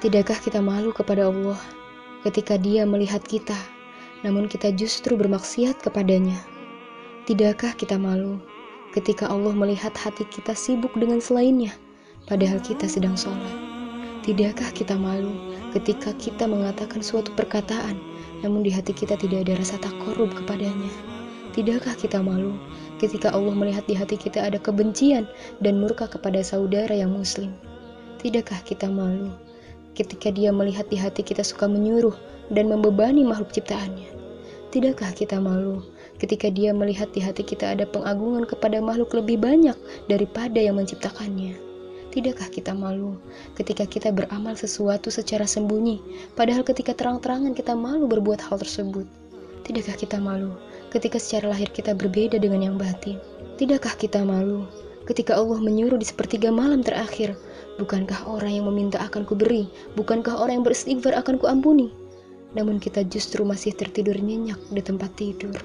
Tidakkah kita malu kepada Allah ketika Dia melihat kita, namun kita justru bermaksiat kepadanya? Tidakkah kita malu ketika Allah melihat hati kita sibuk dengan selainnya, padahal kita sedang sholat? Tidakkah kita malu ketika kita mengatakan suatu perkataan, namun di hati kita tidak ada rasa takorup kepadanya? Tidakkah kita malu ketika Allah melihat di hati kita ada kebencian dan murka kepada saudara yang muslim? Tidakkah kita malu ketika dia melihat di hati kita suka menyuruh dan membebani makhluk ciptaannya. Tidakkah kita malu ketika dia melihat di hati kita ada pengagungan kepada makhluk lebih banyak daripada yang menciptakannya? Tidakkah kita malu ketika kita beramal sesuatu secara sembunyi, padahal ketika terang-terangan kita malu berbuat hal tersebut? Tidakkah kita malu ketika secara lahir kita berbeda dengan yang batin? Tidakkah kita malu ketika Allah menyuruh di sepertiga malam terakhir Bukankah orang yang meminta akan kuberi? Bukankah orang yang beristighfar akan kuampuni? Namun kita justru masih tertidur nyenyak di tempat tidur.